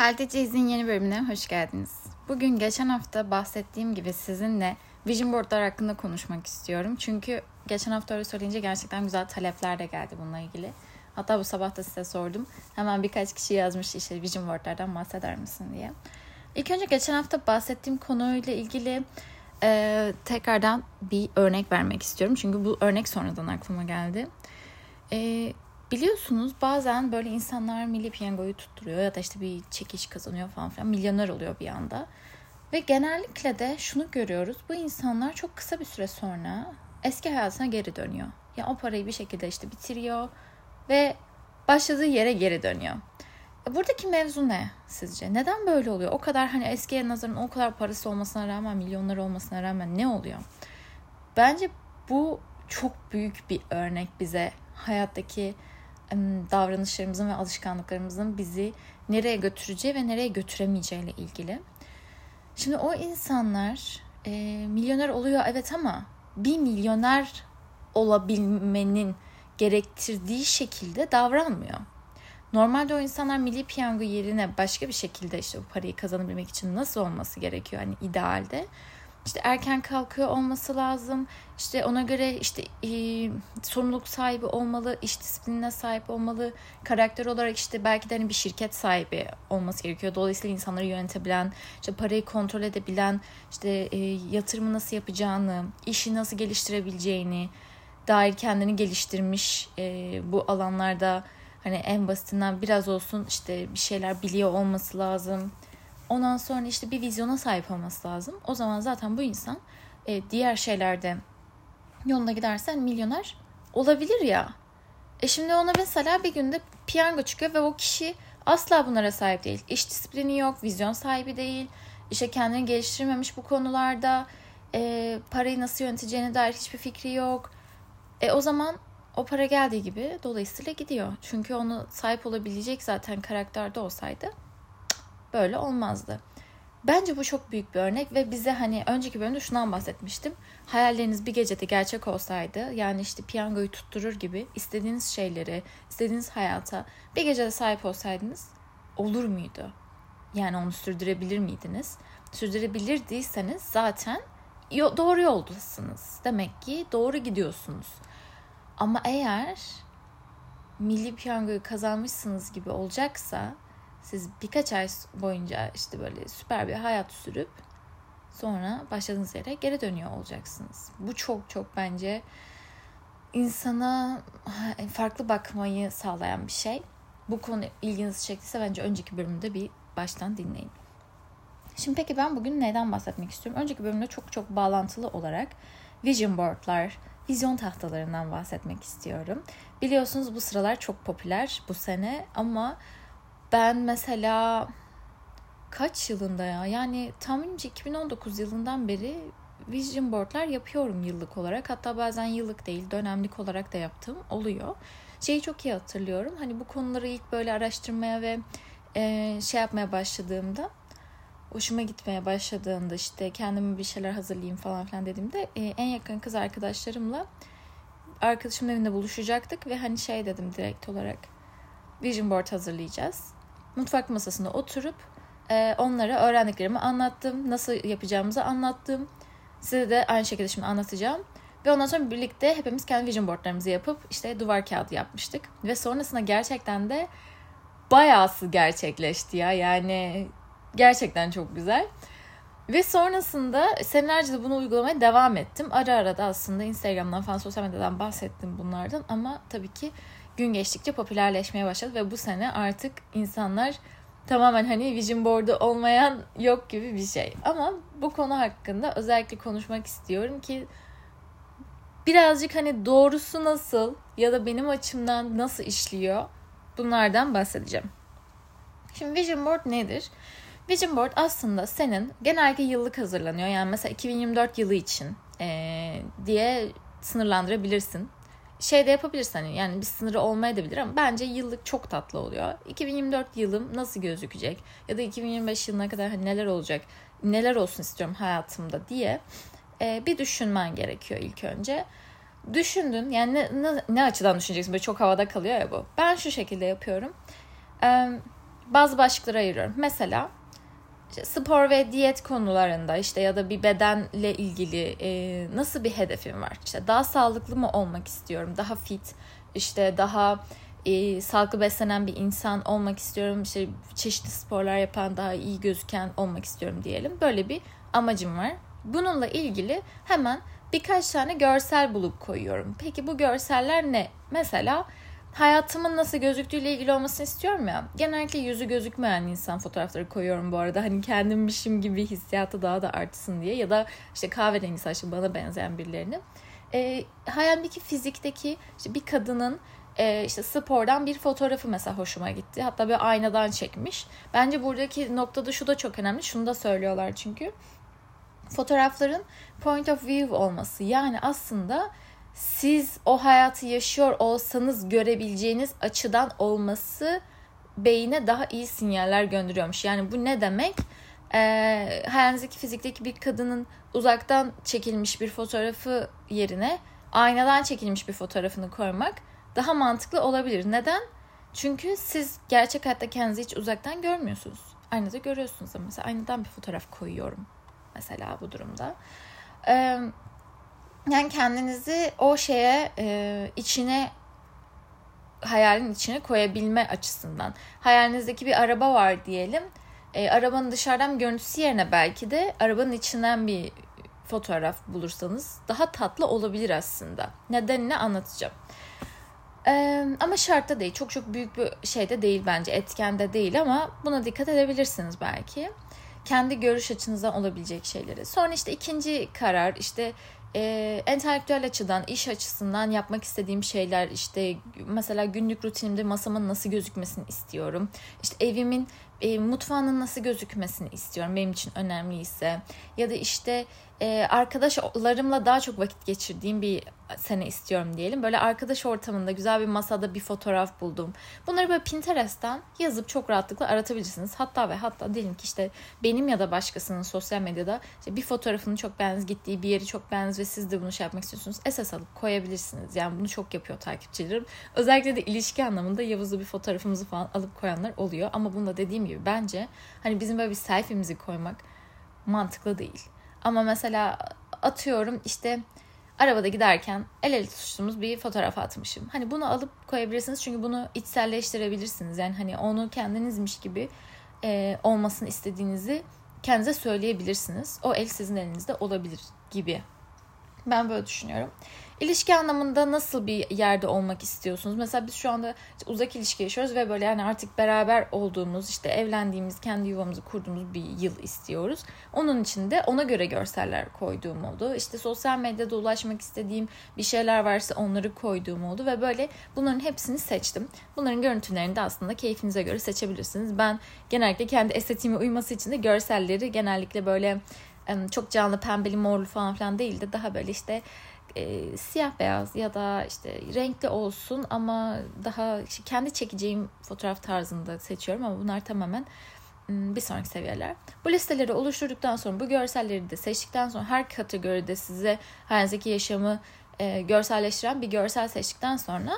Halde Ceyiz'in yeni bölümüne hoş geldiniz. Bugün geçen hafta bahsettiğim gibi sizinle vision boardlar hakkında konuşmak istiyorum. Çünkü geçen hafta öyle söyleyince gerçekten güzel talepler de geldi bununla ilgili. Hatta bu sabah da size sordum. Hemen birkaç kişi yazmış işte vision boardlardan bahseder misin diye. İlk önce geçen hafta bahsettiğim konuyla ilgili e, tekrardan bir örnek vermek istiyorum. Çünkü bu örnek sonradan aklıma geldi. E, Biliyorsunuz bazen böyle insanlar milli piyangoyu tutturuyor ya da işte bir çekiş kazanıyor falan filan milyoner oluyor bir anda. Ve genellikle de şunu görüyoruz bu insanlar çok kısa bir süre sonra eski hayatına geri dönüyor. Ya yani o parayı bir şekilde işte bitiriyor ve başladığı yere geri dönüyor. E, buradaki mevzu ne sizce? Neden böyle oluyor? O kadar hani eskiye nazaran o kadar parası olmasına rağmen, milyonlar olmasına rağmen ne oluyor? Bence bu çok büyük bir örnek bize hayattaki davranışlarımızın ve alışkanlıklarımızın bizi nereye götüreceği ve nereye götüremeyeceği ile ilgili. Şimdi o insanlar e, milyoner oluyor evet ama bir milyoner olabilmenin gerektirdiği şekilde davranmıyor. Normalde o insanlar milli piyango yerine başka bir şekilde işte bu parayı kazanabilmek için nasıl olması gerekiyor hani idealde işte erken kalkıyor olması lazım. İşte ona göre işte e, sorumluluk sahibi olmalı, iş disiplinine sahip olmalı. Karakter olarak işte belki de hani bir şirket sahibi olması gerekiyor. Dolayısıyla insanları yönetebilen, işte parayı kontrol edebilen, işte e, yatırımı nasıl yapacağını, işi nasıl geliştirebileceğini dair kendini geliştirmiş e, bu alanlarda hani en basitinden biraz olsun işte bir şeyler biliyor olması lazım Ondan sonra işte bir vizyona sahip olması lazım. O zaman zaten bu insan e, diğer şeylerde yoluna gidersen milyoner olabilir ya. E şimdi ona mesela bir günde piyango çıkıyor ve o kişi asla bunlara sahip değil. İş disiplini yok, vizyon sahibi değil. İşte kendini geliştirmemiş bu konularda. E, parayı nasıl yöneteceğine dair hiçbir fikri yok. E o zaman o para geldiği gibi dolayısıyla gidiyor. Çünkü onu sahip olabilecek zaten karakterde olsaydı böyle olmazdı. Bence bu çok büyük bir örnek ve bize hani önceki bölümde şundan bahsetmiştim. Hayalleriniz bir gecede gerçek olsaydı yani işte piyangoyu tutturur gibi istediğiniz şeyleri, istediğiniz hayata bir gecede sahip olsaydınız olur muydu? Yani onu sürdürebilir miydiniz? Sürdürebilirdiyseniz zaten doğru yoldasınız. Demek ki doğru gidiyorsunuz. Ama eğer milli piyangoyu kazanmışsınız gibi olacaksa siz birkaç ay boyunca işte böyle süper bir hayat sürüp sonra başladığınız yere geri dönüyor olacaksınız. Bu çok çok bence insana farklı bakmayı sağlayan bir şey. Bu konu ilginizi çektiyse bence önceki bölümde bir baştan dinleyin. Şimdi peki ben bugün neden bahsetmek istiyorum? Önceki bölümde çok çok bağlantılı olarak vision boardlar, vizyon tahtalarından bahsetmek istiyorum. Biliyorsunuz bu sıralar çok popüler bu sene ama ben mesela kaç yılında ya? Yani tahminimce 2019 yılından beri vision boardlar yapıyorum yıllık olarak. Hatta bazen yıllık değil dönemlik olarak da yaptığım oluyor. Şeyi çok iyi hatırlıyorum. Hani bu konuları ilk böyle araştırmaya ve e, şey yapmaya başladığımda hoşuma gitmeye başladığında işte kendime bir şeyler hazırlayayım falan filan dediğimde e, en yakın kız arkadaşlarımla arkadaşımın evinde buluşacaktık ve hani şey dedim direkt olarak vision board hazırlayacağız mutfak masasında oturup e, onlara öğrendiklerimi anlattım. Nasıl yapacağımızı anlattım. Size de aynı şekilde şimdi anlatacağım. Ve ondan sonra birlikte hepimiz kendi vision boardlarımızı yapıp işte duvar kağıdı yapmıştık. Ve sonrasında gerçekten de bayağısı gerçekleşti ya. Yani gerçekten çok güzel. Ve sonrasında senelerce de bunu uygulamaya devam ettim. Ara ara da aslında Instagram'dan falan sosyal medyadan bahsettim bunlardan. Ama tabii ki gün geçtikçe popülerleşmeye başladı ve bu sene artık insanlar tamamen hani vision board'u olmayan yok gibi bir şey. Ama bu konu hakkında özellikle konuşmak istiyorum ki birazcık hani doğrusu nasıl ya da benim açımdan nasıl işliyor bunlardan bahsedeceğim. Şimdi vision board nedir? Vision board aslında senin genellikle yıllık hazırlanıyor. Yani mesela 2024 yılı için ee, diye sınırlandırabilirsin şey de yapabilirsin hani yani bir sınırı olmayabilir ama bence yıllık çok tatlı oluyor. 2024 yılım nasıl gözükecek ya da 2025 yılına kadar hani neler olacak, neler olsun istiyorum hayatımda diye e, bir düşünmen gerekiyor ilk önce. Düşündün yani ne, ne, ne açıdan düşüneceksin böyle çok havada kalıyor ya bu. Ben şu şekilde yapıyorum. E, bazı başlıklara ayırıyorum. Mesela işte spor ve diyet konularında işte ya da bir bedenle ilgili e, nasıl bir hedefim var? İşte daha sağlıklı mı olmak istiyorum? Daha fit, işte daha e, sağlıklı beslenen bir insan olmak istiyorum. İşte çeşitli sporlar yapan daha iyi gözüken olmak istiyorum diyelim. Böyle bir amacım var. Bununla ilgili hemen birkaç tane görsel bulup koyuyorum. Peki bu görseller ne? Mesela hayatımın nasıl gözüktüğüyle ilgili olmasını istiyorum ya. Genellikle yüzü gözükmeyen insan fotoğrafları koyuyorum bu arada. Hani kendimmişim gibi hissiyatı daha da artsın diye. Ya da işte kahverengi saçlı bana benzeyen birilerini. E, hayalimdeki fizikteki işte bir kadının e, işte spordan bir fotoğrafı mesela hoşuma gitti. Hatta bir aynadan çekmiş. Bence buradaki noktada şu da çok önemli. Şunu da söylüyorlar çünkü. Fotoğrafların point of view olması. Yani aslında siz o hayatı yaşıyor olsanız görebileceğiniz açıdan olması beyine daha iyi sinyaller gönderiyormuş. Yani bu ne demek? Ee, hayalinizdeki fizikteki bir kadının uzaktan çekilmiş bir fotoğrafı yerine aynadan çekilmiş bir fotoğrafını koymak daha mantıklı olabilir. Neden? Çünkü siz gerçek hayatta kendinizi hiç uzaktan görmüyorsunuz. Aynada görüyorsunuz ama mesela aynadan bir fotoğraf koyuyorum mesela bu durumda. Ee, yani kendinizi o şeye e, içine hayalin içine koyabilme açısından. Hayalinizdeki bir araba var diyelim. E, arabanın dışarıdan görüntüsü yerine belki de arabanın içinden bir fotoğraf bulursanız daha tatlı olabilir aslında. Nedenini anlatacağım. Ee, ama şartta değil. Çok çok büyük bir şey de değil bence. Etken de değil ama buna dikkat edebilirsiniz belki. Kendi görüş açınızdan olabilecek şeyleri. Sonra işte ikinci karar işte e, entelektüel açıdan, iş açısından yapmak istediğim şeyler işte mesela günlük rutinimde masamın nasıl gözükmesini istiyorum. İşte evimin e, mutfağının nasıl gözükmesini istiyorum benim için önemliyse. Ya da işte e, arkadaşlarımla daha çok vakit geçirdiğim bir sene istiyorum diyelim. Böyle arkadaş ortamında güzel bir masada bir fotoğraf buldum. Bunları böyle Pinterest'ten yazıp çok rahatlıkla aratabilirsiniz. Hatta ve hatta diyelim ki işte benim ya da başkasının sosyal medyada işte bir fotoğrafını çok beğeniniz gittiği bir yeri çok beğeniniz ve siz de bunu şey yapmak istiyorsunuz. Esas alıp koyabilirsiniz. Yani bunu çok yapıyor takipçilerim. Özellikle de ilişki anlamında Yavuz'la bir fotoğrafımızı falan alıp koyanlar oluyor. Ama bunu da dediğim gibi bence hani bizim böyle bir selfie'mizi koymak mantıklı değil. Ama mesela atıyorum işte arabada giderken el ele tutuştuğumuz bir fotoğraf atmışım. Hani bunu alıp koyabilirsiniz çünkü bunu içselleştirebilirsiniz. Yani hani onu kendinizmiş gibi e, olmasını istediğinizi kendinize söyleyebilirsiniz. O el sizin elinizde olabilir gibi. Ben böyle düşünüyorum. İlişki anlamında nasıl bir yerde olmak istiyorsunuz? Mesela biz şu anda uzak ilişki yaşıyoruz ve böyle yani artık beraber olduğumuz, işte evlendiğimiz, kendi yuvamızı kurduğumuz bir yıl istiyoruz. Onun için de ona göre görseller koyduğum oldu. İşte sosyal medyada ulaşmak istediğim bir şeyler varsa onları koyduğum oldu ve böyle bunların hepsini seçtim. Bunların görüntülerini de aslında keyfinize göre seçebilirsiniz. Ben genellikle kendi estetiğime uyması için de görselleri genellikle böyle çok canlı pembeli morlu falan filan değil de daha böyle işte e, siyah beyaz ya da işte renkli olsun ama daha işte kendi çekeceğim fotoğraf tarzında seçiyorum ama bunlar tamamen bir sonraki seviyeler. Bu listeleri oluşturduktan sonra bu görselleri de seçtikten sonra her kategoride size hayalinizdeki yaşamı e, görselleştiren bir görsel seçtikten sonra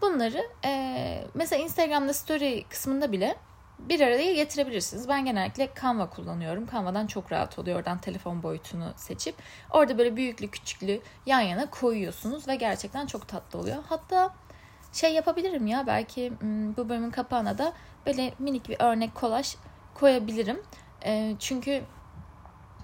bunları e, mesela Instagram'da story kısmında bile bir araya getirebilirsiniz. Ben genellikle Canva kullanıyorum. Canva'dan çok rahat oluyor. Oradan telefon boyutunu seçip orada böyle büyüklü küçüklü yan yana koyuyorsunuz ve gerçekten çok tatlı oluyor. Hatta şey yapabilirim ya belki hmm, bu bölümün kapağına da böyle minik bir örnek kolaj koyabilirim. Çünkü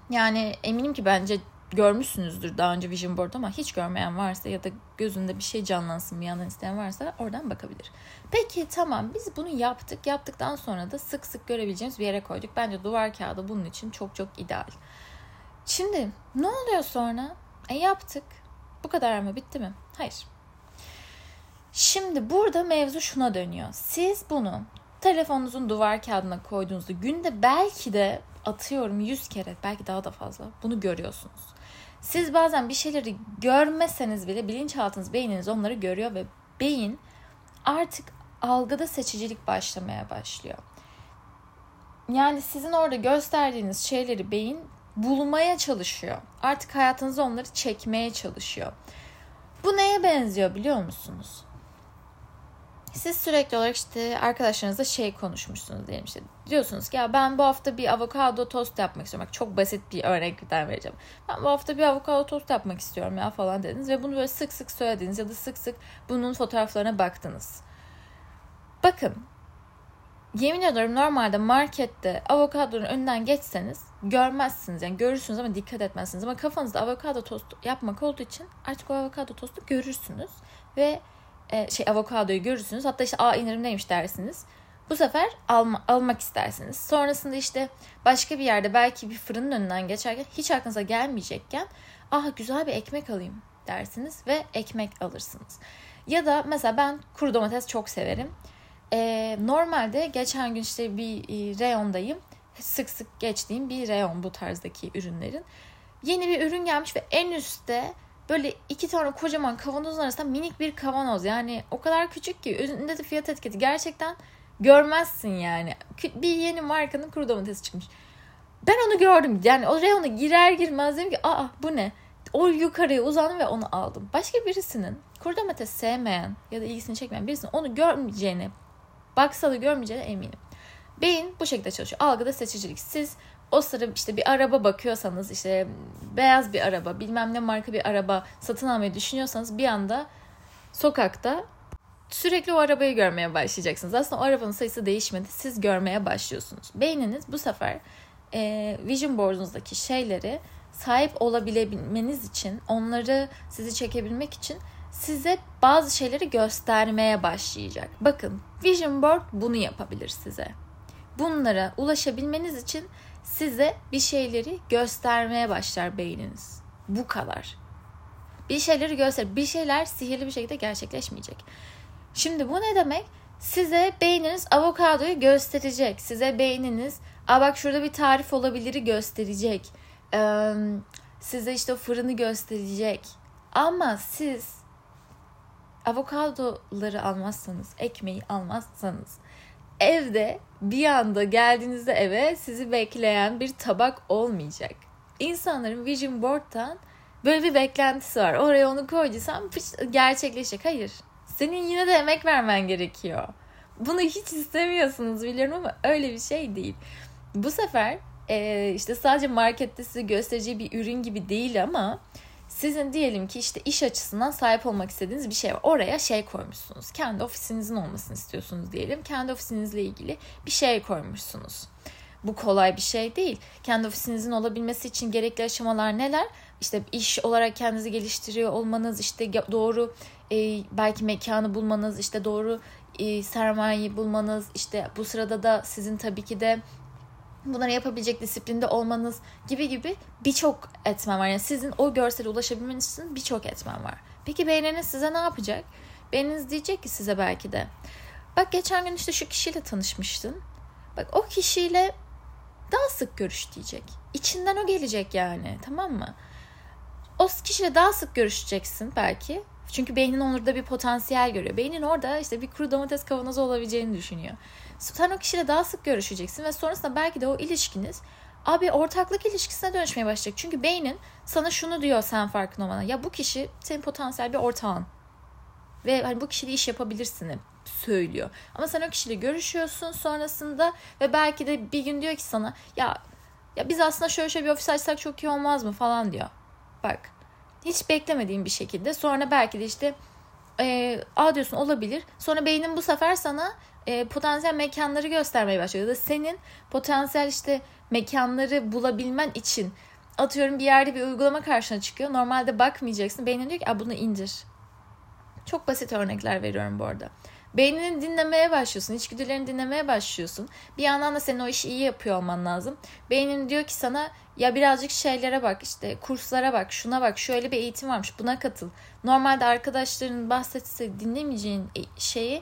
yani eminim ki bence görmüşsünüzdür daha önce Vision Board ama hiç görmeyen varsa ya da gözünde bir şey canlansın bir yandan isteyen varsa oradan bakabilir. Peki tamam biz bunu yaptık. Yaptıktan sonra da sık sık görebileceğimiz bir yere koyduk. Bence duvar kağıdı bunun için çok çok ideal. Şimdi ne oluyor sonra? E yaptık. Bu kadar mı? Bitti mi? Hayır. Şimdi burada mevzu şuna dönüyor. Siz bunu telefonunuzun duvar kağıdına koyduğunuzda günde belki de atıyorum 100 kere belki daha da fazla bunu görüyorsunuz. Siz bazen bir şeyleri görmeseniz bile bilinçaltınız, beyniniz onları görüyor ve beyin artık algıda seçicilik başlamaya başlıyor. Yani sizin orada gösterdiğiniz şeyleri beyin bulmaya çalışıyor. Artık hayatınıza onları çekmeye çalışıyor. Bu neye benziyor biliyor musunuz? Siz sürekli olarak işte arkadaşlarınızla şey konuşmuşsunuz diyelim işte. Diyorsunuz ki ya ben bu hafta bir avokado tost yapmak istiyorum. Bak çok basit bir örnekten vereceğim. Ben bu hafta bir avokado tost yapmak istiyorum ya falan dediniz. Ve bunu böyle sık sık söylediniz ya da sık sık bunun fotoğraflarına baktınız. Bakın yemin ediyorum normalde markette avokadonun önünden geçseniz görmezsiniz. Yani görürsünüz ama dikkat etmezsiniz. Ama kafanızda avokado tost yapmak olduğu için artık o avokado tostu görürsünüz. Ve e, şey avokadoyu görürsünüz. Hatta işte aa indirimdeymiş dersiniz. Bu sefer alma, almak istersiniz. Sonrasında işte başka bir yerde belki bir fırının önünden geçerken hiç aklınıza gelmeyecekken ah güzel bir ekmek alayım dersiniz ve ekmek alırsınız. Ya da mesela ben kuru domates çok severim. Ee, normalde geçen gün işte bir e, reyondayım. Sık sık geçtiğim bir reyon bu tarzdaki ürünlerin. Yeni bir ürün gelmiş ve en üstte böyle iki tane kocaman kavanozun arasında minik bir kavanoz. Yani o kadar küçük ki üzerinde de fiyat etiketi gerçekten görmezsin yani. Bir yeni markanın kuru domatesi çıkmış. Ben onu gördüm. Yani o reyona girer girmez dedim ki aa bu ne? O yukarıya uzandım ve onu aldım. Başka birisinin kuru domates sevmeyen ya da ilgisini çekmeyen birisinin onu görmeyeceğini, baksa da görmeyeceğine eminim. Beyin bu şekilde çalışıyor. Algıda seçicilik. Siz o sıra işte bir araba bakıyorsanız işte beyaz bir araba bilmem ne marka bir araba satın almayı düşünüyorsanız bir anda sokakta sürekli o arabayı görmeye başlayacaksınız. Aslında o arabanın sayısı değişmedi. Siz görmeye başlıyorsunuz. Beyniniz bu sefer e, vision board'unuzdaki şeyleri sahip olabilmeniz için, onları sizi çekebilmek için size bazı şeyleri göstermeye başlayacak. Bakın, vision board bunu yapabilir size. Bunlara ulaşabilmeniz için size bir şeyleri göstermeye başlar beyniniz. Bu kadar. Bir şeyleri göster. Bir şeyler sihirli bir şekilde gerçekleşmeyecek. Şimdi bu ne demek? Size beyniniz avokadoyu gösterecek. Size beyniniz, Aa bak şurada bir tarif olabiliri gösterecek. Ee, size işte fırını gösterecek. Ama siz avokadoları almazsanız, ekmeği almazsanız evde bir anda geldiğinizde eve sizi bekleyen bir tabak olmayacak. İnsanların vision board'tan böyle bir beklentisi var. Oraya onu koyduysam gerçekleşecek. Hayır. Senin yine de emek vermen gerekiyor. Bunu hiç istemiyorsunuz biliyorum ama öyle bir şey değil. Bu sefer işte sadece markette size göstereceği bir ürün gibi değil ama sizin diyelim ki işte iş açısından sahip olmak istediğiniz bir şey var. Oraya şey koymuşsunuz. Kendi ofisinizin olmasını istiyorsunuz diyelim. Kendi ofisinizle ilgili bir şey koymuşsunuz. Bu kolay bir şey değil. Kendi ofisinizin olabilmesi için gerekli aşamalar neler? İşte iş olarak kendinizi geliştiriyor olmanız, işte doğru e, belki mekanı bulmanız, işte doğru e, sermayeyi bulmanız, işte bu sırada da sizin tabii ki de bunları yapabilecek disiplinde olmanız gibi gibi birçok etmen var. Yani sizin o görsele ulaşabilmeniz için birçok etmen var. Peki beyniniz size ne yapacak? Beyniniz diyecek ki size belki de bak geçen gün işte şu kişiyle tanışmıştın. Bak o kişiyle daha sık görüş diyecek. İçinden o gelecek yani tamam mı? O kişiyle daha sık görüşeceksin belki. Çünkü beynin orada bir potansiyel görüyor. Beynin orada işte bir kuru domates kavanozu olabileceğini düşünüyor. Sen o kişiyle daha sık görüşeceksin ve sonrasında belki de o ilişkiniz abi ortaklık ilişkisine dönüşmeye başlayacak. Çünkü beynin sana şunu diyor sen farkında olmadan. Ya bu kişi senin potansiyel bir ortağın. Ve hani bu kişiyle iş yapabilirsin söylüyor. Ama sen o kişiyle görüşüyorsun sonrasında ve belki de bir gün diyor ki sana ya ya biz aslında şöyle şöyle bir ofis açsak çok iyi olmaz mı falan diyor. Bak hiç beklemediğim bir şekilde sonra belki de işte e, a diyorsun olabilir. Sonra beynin bu sefer sana e, potansiyel mekanları göstermeye başlıyor. Ya da senin potansiyel işte mekanları bulabilmen için atıyorum bir yerde bir uygulama karşına çıkıyor. Normalde bakmayacaksın. Beynin diyor ki bunu indir. Çok basit örnekler veriyorum bu arada. Beynini dinlemeye başlıyorsun. içgüdülerini dinlemeye başlıyorsun. Bir yandan da senin o işi iyi yapıyor olman lazım. Beynin diyor ki sana ya birazcık şeylere bak işte kurslara bak şuna bak şöyle bir eğitim varmış buna katıl. Normalde arkadaşların bahsetse dinlemeyeceğin şeyi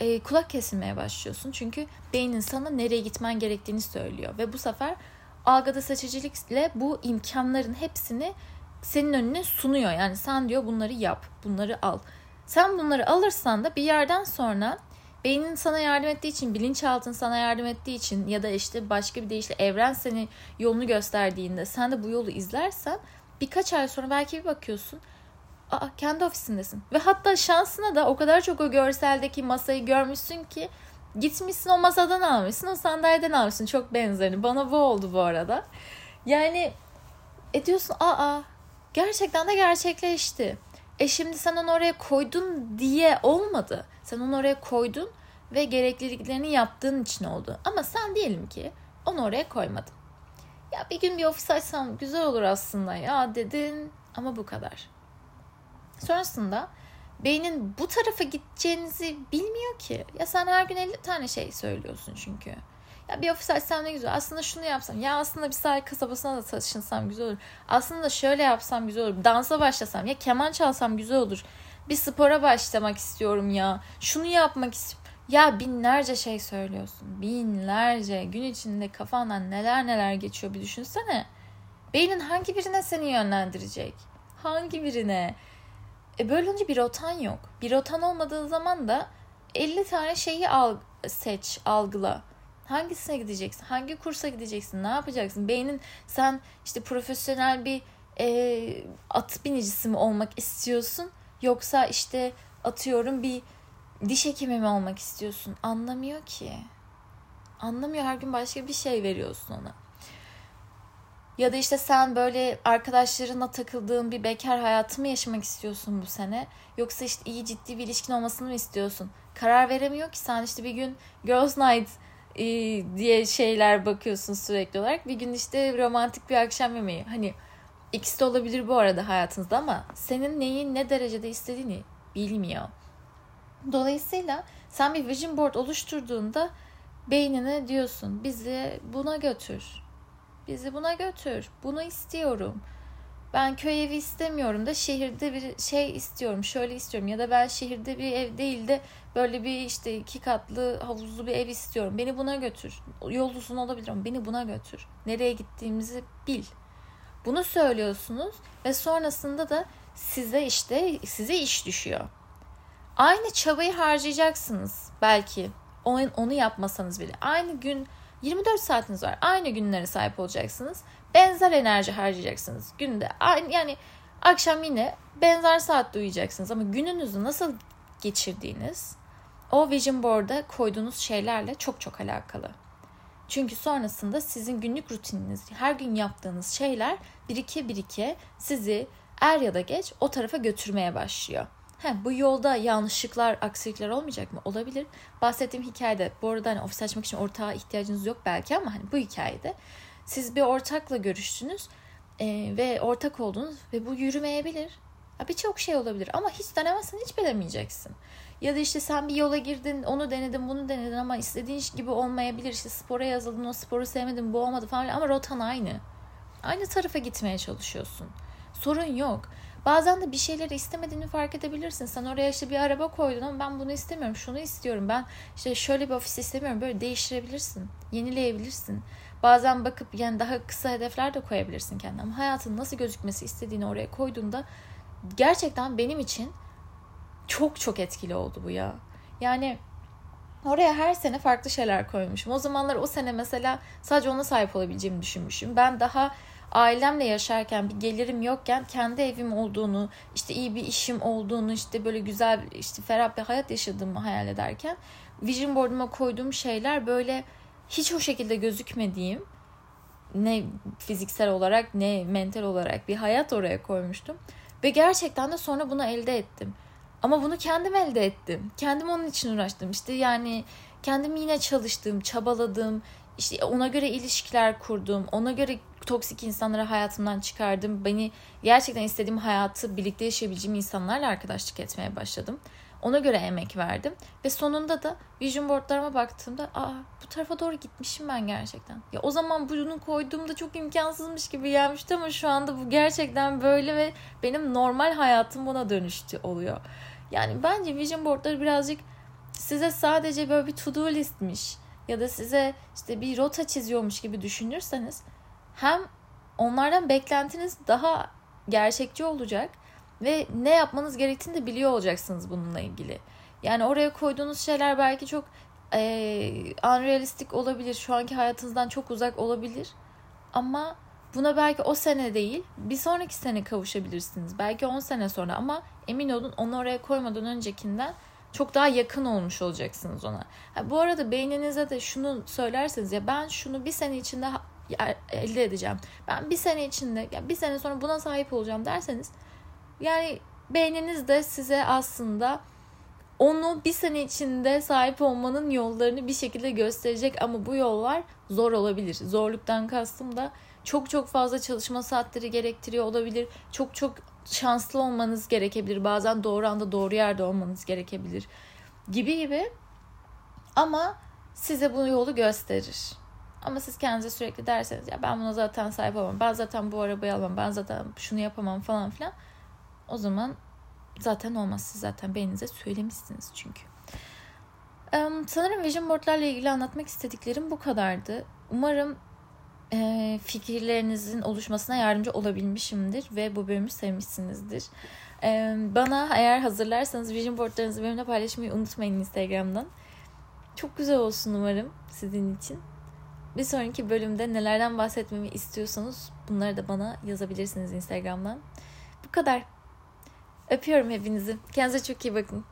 e, kulak kesilmeye başlıyorsun. Çünkü beynin sana nereye gitmen gerektiğini söylüyor. Ve bu sefer algıda seçicilikle bu imkanların hepsini senin önüne sunuyor. Yani sen diyor bunları yap, bunları al. Sen bunları alırsan da bir yerden sonra beynin sana yardım ettiği için, bilinçaltın sana yardım ettiği için ya da işte başka bir deyişle evren seni yolunu gösterdiğinde sen de bu yolu izlersen birkaç ay sonra belki bir bakıyorsun Aa, kendi ofisindesin. Ve hatta şansına da o kadar çok o görseldeki masayı görmüşsün ki gitmişsin o masadan almışsın, o sandalyeden almışsın. Çok benzerini. Bana bu oldu bu arada. Yani e diyorsun aa gerçekten de gerçekleşti. E şimdi sen onu oraya koydun diye olmadı. Sen onu oraya koydun ve gerekliliklerini yaptığın için oldu. Ama sen diyelim ki onu oraya koymadın. Ya bir gün bir ofis açsam güzel olur aslında ya dedin ama bu kadar. Sonrasında beynin bu tarafa gideceğinizi bilmiyor ki. Ya sen her gün 50 tane şey söylüyorsun çünkü. Ya bir ofis açsam ne güzel. Aslında şunu yapsam. Ya aslında bir sahil kasabasına da taşınsam güzel olur. Aslında şöyle yapsam güzel olur. Dansa başlasam. Ya keman çalsam güzel olur. Bir spora başlamak istiyorum ya. Şunu yapmak istiyorum. Ya binlerce şey söylüyorsun. Binlerce. Gün içinde kafandan neler neler geçiyor bir düşünsene. Beynin hangi birine seni yönlendirecek? Hangi birine? E böyle olunca bir rotan yok. Bir rotan olmadığı zaman da 50 tane şeyi al, seç, algıla. Hangisine gideceksin? Hangi kursa gideceksin? Ne yapacaksın? Beynin sen işte profesyonel bir e, at binicisi mi olmak istiyorsun? Yoksa işte atıyorum bir diş hekimi mi olmak istiyorsun? Anlamıyor ki. Anlamıyor. Her gün başka bir şey veriyorsun ona. Ya da işte sen böyle arkadaşlarınla takıldığın bir bekar hayatı mı yaşamak istiyorsun bu sene? Yoksa işte iyi ciddi bir ilişkin olmasını mı istiyorsun? Karar veremiyor ki sen işte bir gün Girls Night diye şeyler bakıyorsun sürekli olarak. Bir gün işte romantik bir akşam yemeği. Hani ikisi de olabilir bu arada hayatınızda ama senin neyi ne derecede istediğini bilmiyor. Dolayısıyla sen bir vision board oluşturduğunda beynine diyorsun bizi buna götür. Bizi buna götür. Bunu istiyorum. Ben köy evi istemiyorum da şehirde bir şey istiyorum. Şöyle istiyorum ya da ben şehirde bir ev değil de böyle bir işte iki katlı havuzlu bir ev istiyorum. Beni buna götür. Yol uzun olabilir ama beni buna götür. Nereye gittiğimizi bil. Bunu söylüyorsunuz ve sonrasında da size işte size iş düşüyor. Aynı çabayı harcayacaksınız belki. Onu, onu yapmasanız bile. Aynı gün 24 saatiniz var. Aynı günlere sahip olacaksınız. Benzer enerji harcayacaksınız günde. Aynı, yani akşam yine benzer saatte uyuyacaksınız ama gününüzü nasıl geçirdiğiniz o vision board'a koyduğunuz şeylerle çok çok alakalı. Çünkü sonrasında sizin günlük rutininiz, her gün yaptığınız şeyler birike birike sizi er ya da geç o tarafa götürmeye başlıyor. He, bu yolda yanlışlıklar, aksilikler olmayacak mı? Olabilir. Bahsettiğim hikayede bu arada hani ofis açmak için ortağa ihtiyacınız yok belki ama hani bu hikayede siz bir ortakla görüştünüz e, ve ortak oldunuz ve bu yürümeyebilir. Birçok şey olabilir ama hiç denemezsen hiç bilemeyeceksin. Ya da işte sen bir yola girdin, onu denedin, bunu denedin ama istediğin gibi olmayabilir. İşte spora yazıldın, o sporu sevmedin, bu olmadı falan ama rotan aynı. Aynı tarafa gitmeye çalışıyorsun. Sorun yok. Bazen de bir şeyleri istemediğini fark edebilirsin. Sen oraya işte bir araba koydun ama ben bunu istemiyorum, şunu istiyorum. Ben işte şöyle bir ofis istemiyorum. Böyle değiştirebilirsin, yenileyebilirsin. Bazen bakıp yani daha kısa hedefler de koyabilirsin kendine. Ama hayatın nasıl gözükmesi istediğini oraya koyduğunda gerçekten benim için çok çok etkili oldu bu ya. Yani oraya her sene farklı şeyler koymuşum. O zamanlar o sene mesela sadece ona sahip olabileceğimi düşünmüşüm. Ben daha ailemle yaşarken bir gelirim yokken kendi evim olduğunu, işte iyi bir işim olduğunu, işte böyle güzel, işte ferah bir hayat yaşadığımı hayal ederken vision board'uma koyduğum şeyler böyle hiç o şekilde gözükmediğim ne fiziksel olarak ne mental olarak bir hayat oraya koymuştum. Ve gerçekten de sonra bunu elde ettim. Ama bunu kendim elde ettim. Kendim onun için uğraştım. İşte yani kendim yine çalıştım, çabaladım. İşte ona göre ilişkiler kurdum. Ona göre toksik insanları hayatımdan çıkardım. Beni gerçekten istediğim hayatı birlikte yaşayabileceğim insanlarla arkadaşlık etmeye başladım. Ona göre emek verdim. Ve sonunda da vision boardlarıma baktığımda aa bu tarafa doğru gitmişim ben gerçekten. Ya o zaman bunu koyduğumda çok imkansızmış gibi gelmişti ama şu anda bu gerçekten böyle ve benim normal hayatım buna dönüştü oluyor. Yani bence vision boardları birazcık size sadece böyle bir to do listmiş ya da size işte bir rota çiziyormuş gibi düşünürseniz hem onlardan beklentiniz daha gerçekçi olacak ve ne yapmanız gerektiğini de biliyor olacaksınız bununla ilgili. Yani oraya koyduğunuz şeyler belki çok e, unrealistik olabilir. Şu anki hayatınızdan çok uzak olabilir. Ama Buna belki o sene değil bir sonraki sene kavuşabilirsiniz. Belki 10 sene sonra ama emin olun onu oraya koymadan öncekinden çok daha yakın olmuş olacaksınız ona. Ha, bu arada beyninize de şunu söylerseniz ya ben şunu bir sene içinde elde edeceğim. Ben bir sene içinde ya bir sene sonra buna sahip olacağım derseniz yani beyniniz de size aslında onu bir sene içinde sahip olmanın yollarını bir şekilde gösterecek ama bu yollar zor olabilir. Zorluktan kastım da çok çok fazla çalışma saatleri gerektiriyor olabilir. Çok çok şanslı olmanız gerekebilir. Bazen doğru anda doğru yerde olmanız gerekebilir. Gibi gibi. Ama size bu yolu gösterir. Ama siz kendinize sürekli derseniz ya ben buna zaten sahip olamam. Ben zaten bu arabayı alamam. Ben zaten şunu yapamam falan filan. O zaman zaten olmaz. Siz zaten beyninize söylemişsiniz çünkü. Um, sanırım vision boardlarla ilgili anlatmak istediklerim bu kadardı. Umarım e, fikirlerinizin oluşmasına yardımcı olabilmişimdir ve bu bölümü sevmişsinizdir. E, bana eğer hazırlarsanız vision boardlarınızı benimle paylaşmayı unutmayın Instagram'dan. Çok güzel olsun umarım sizin için. Bir sonraki bölümde nelerden bahsetmemi istiyorsanız bunları da bana yazabilirsiniz Instagram'dan. Bu kadar. Öpüyorum hepinizi. Kendinize çok iyi bakın.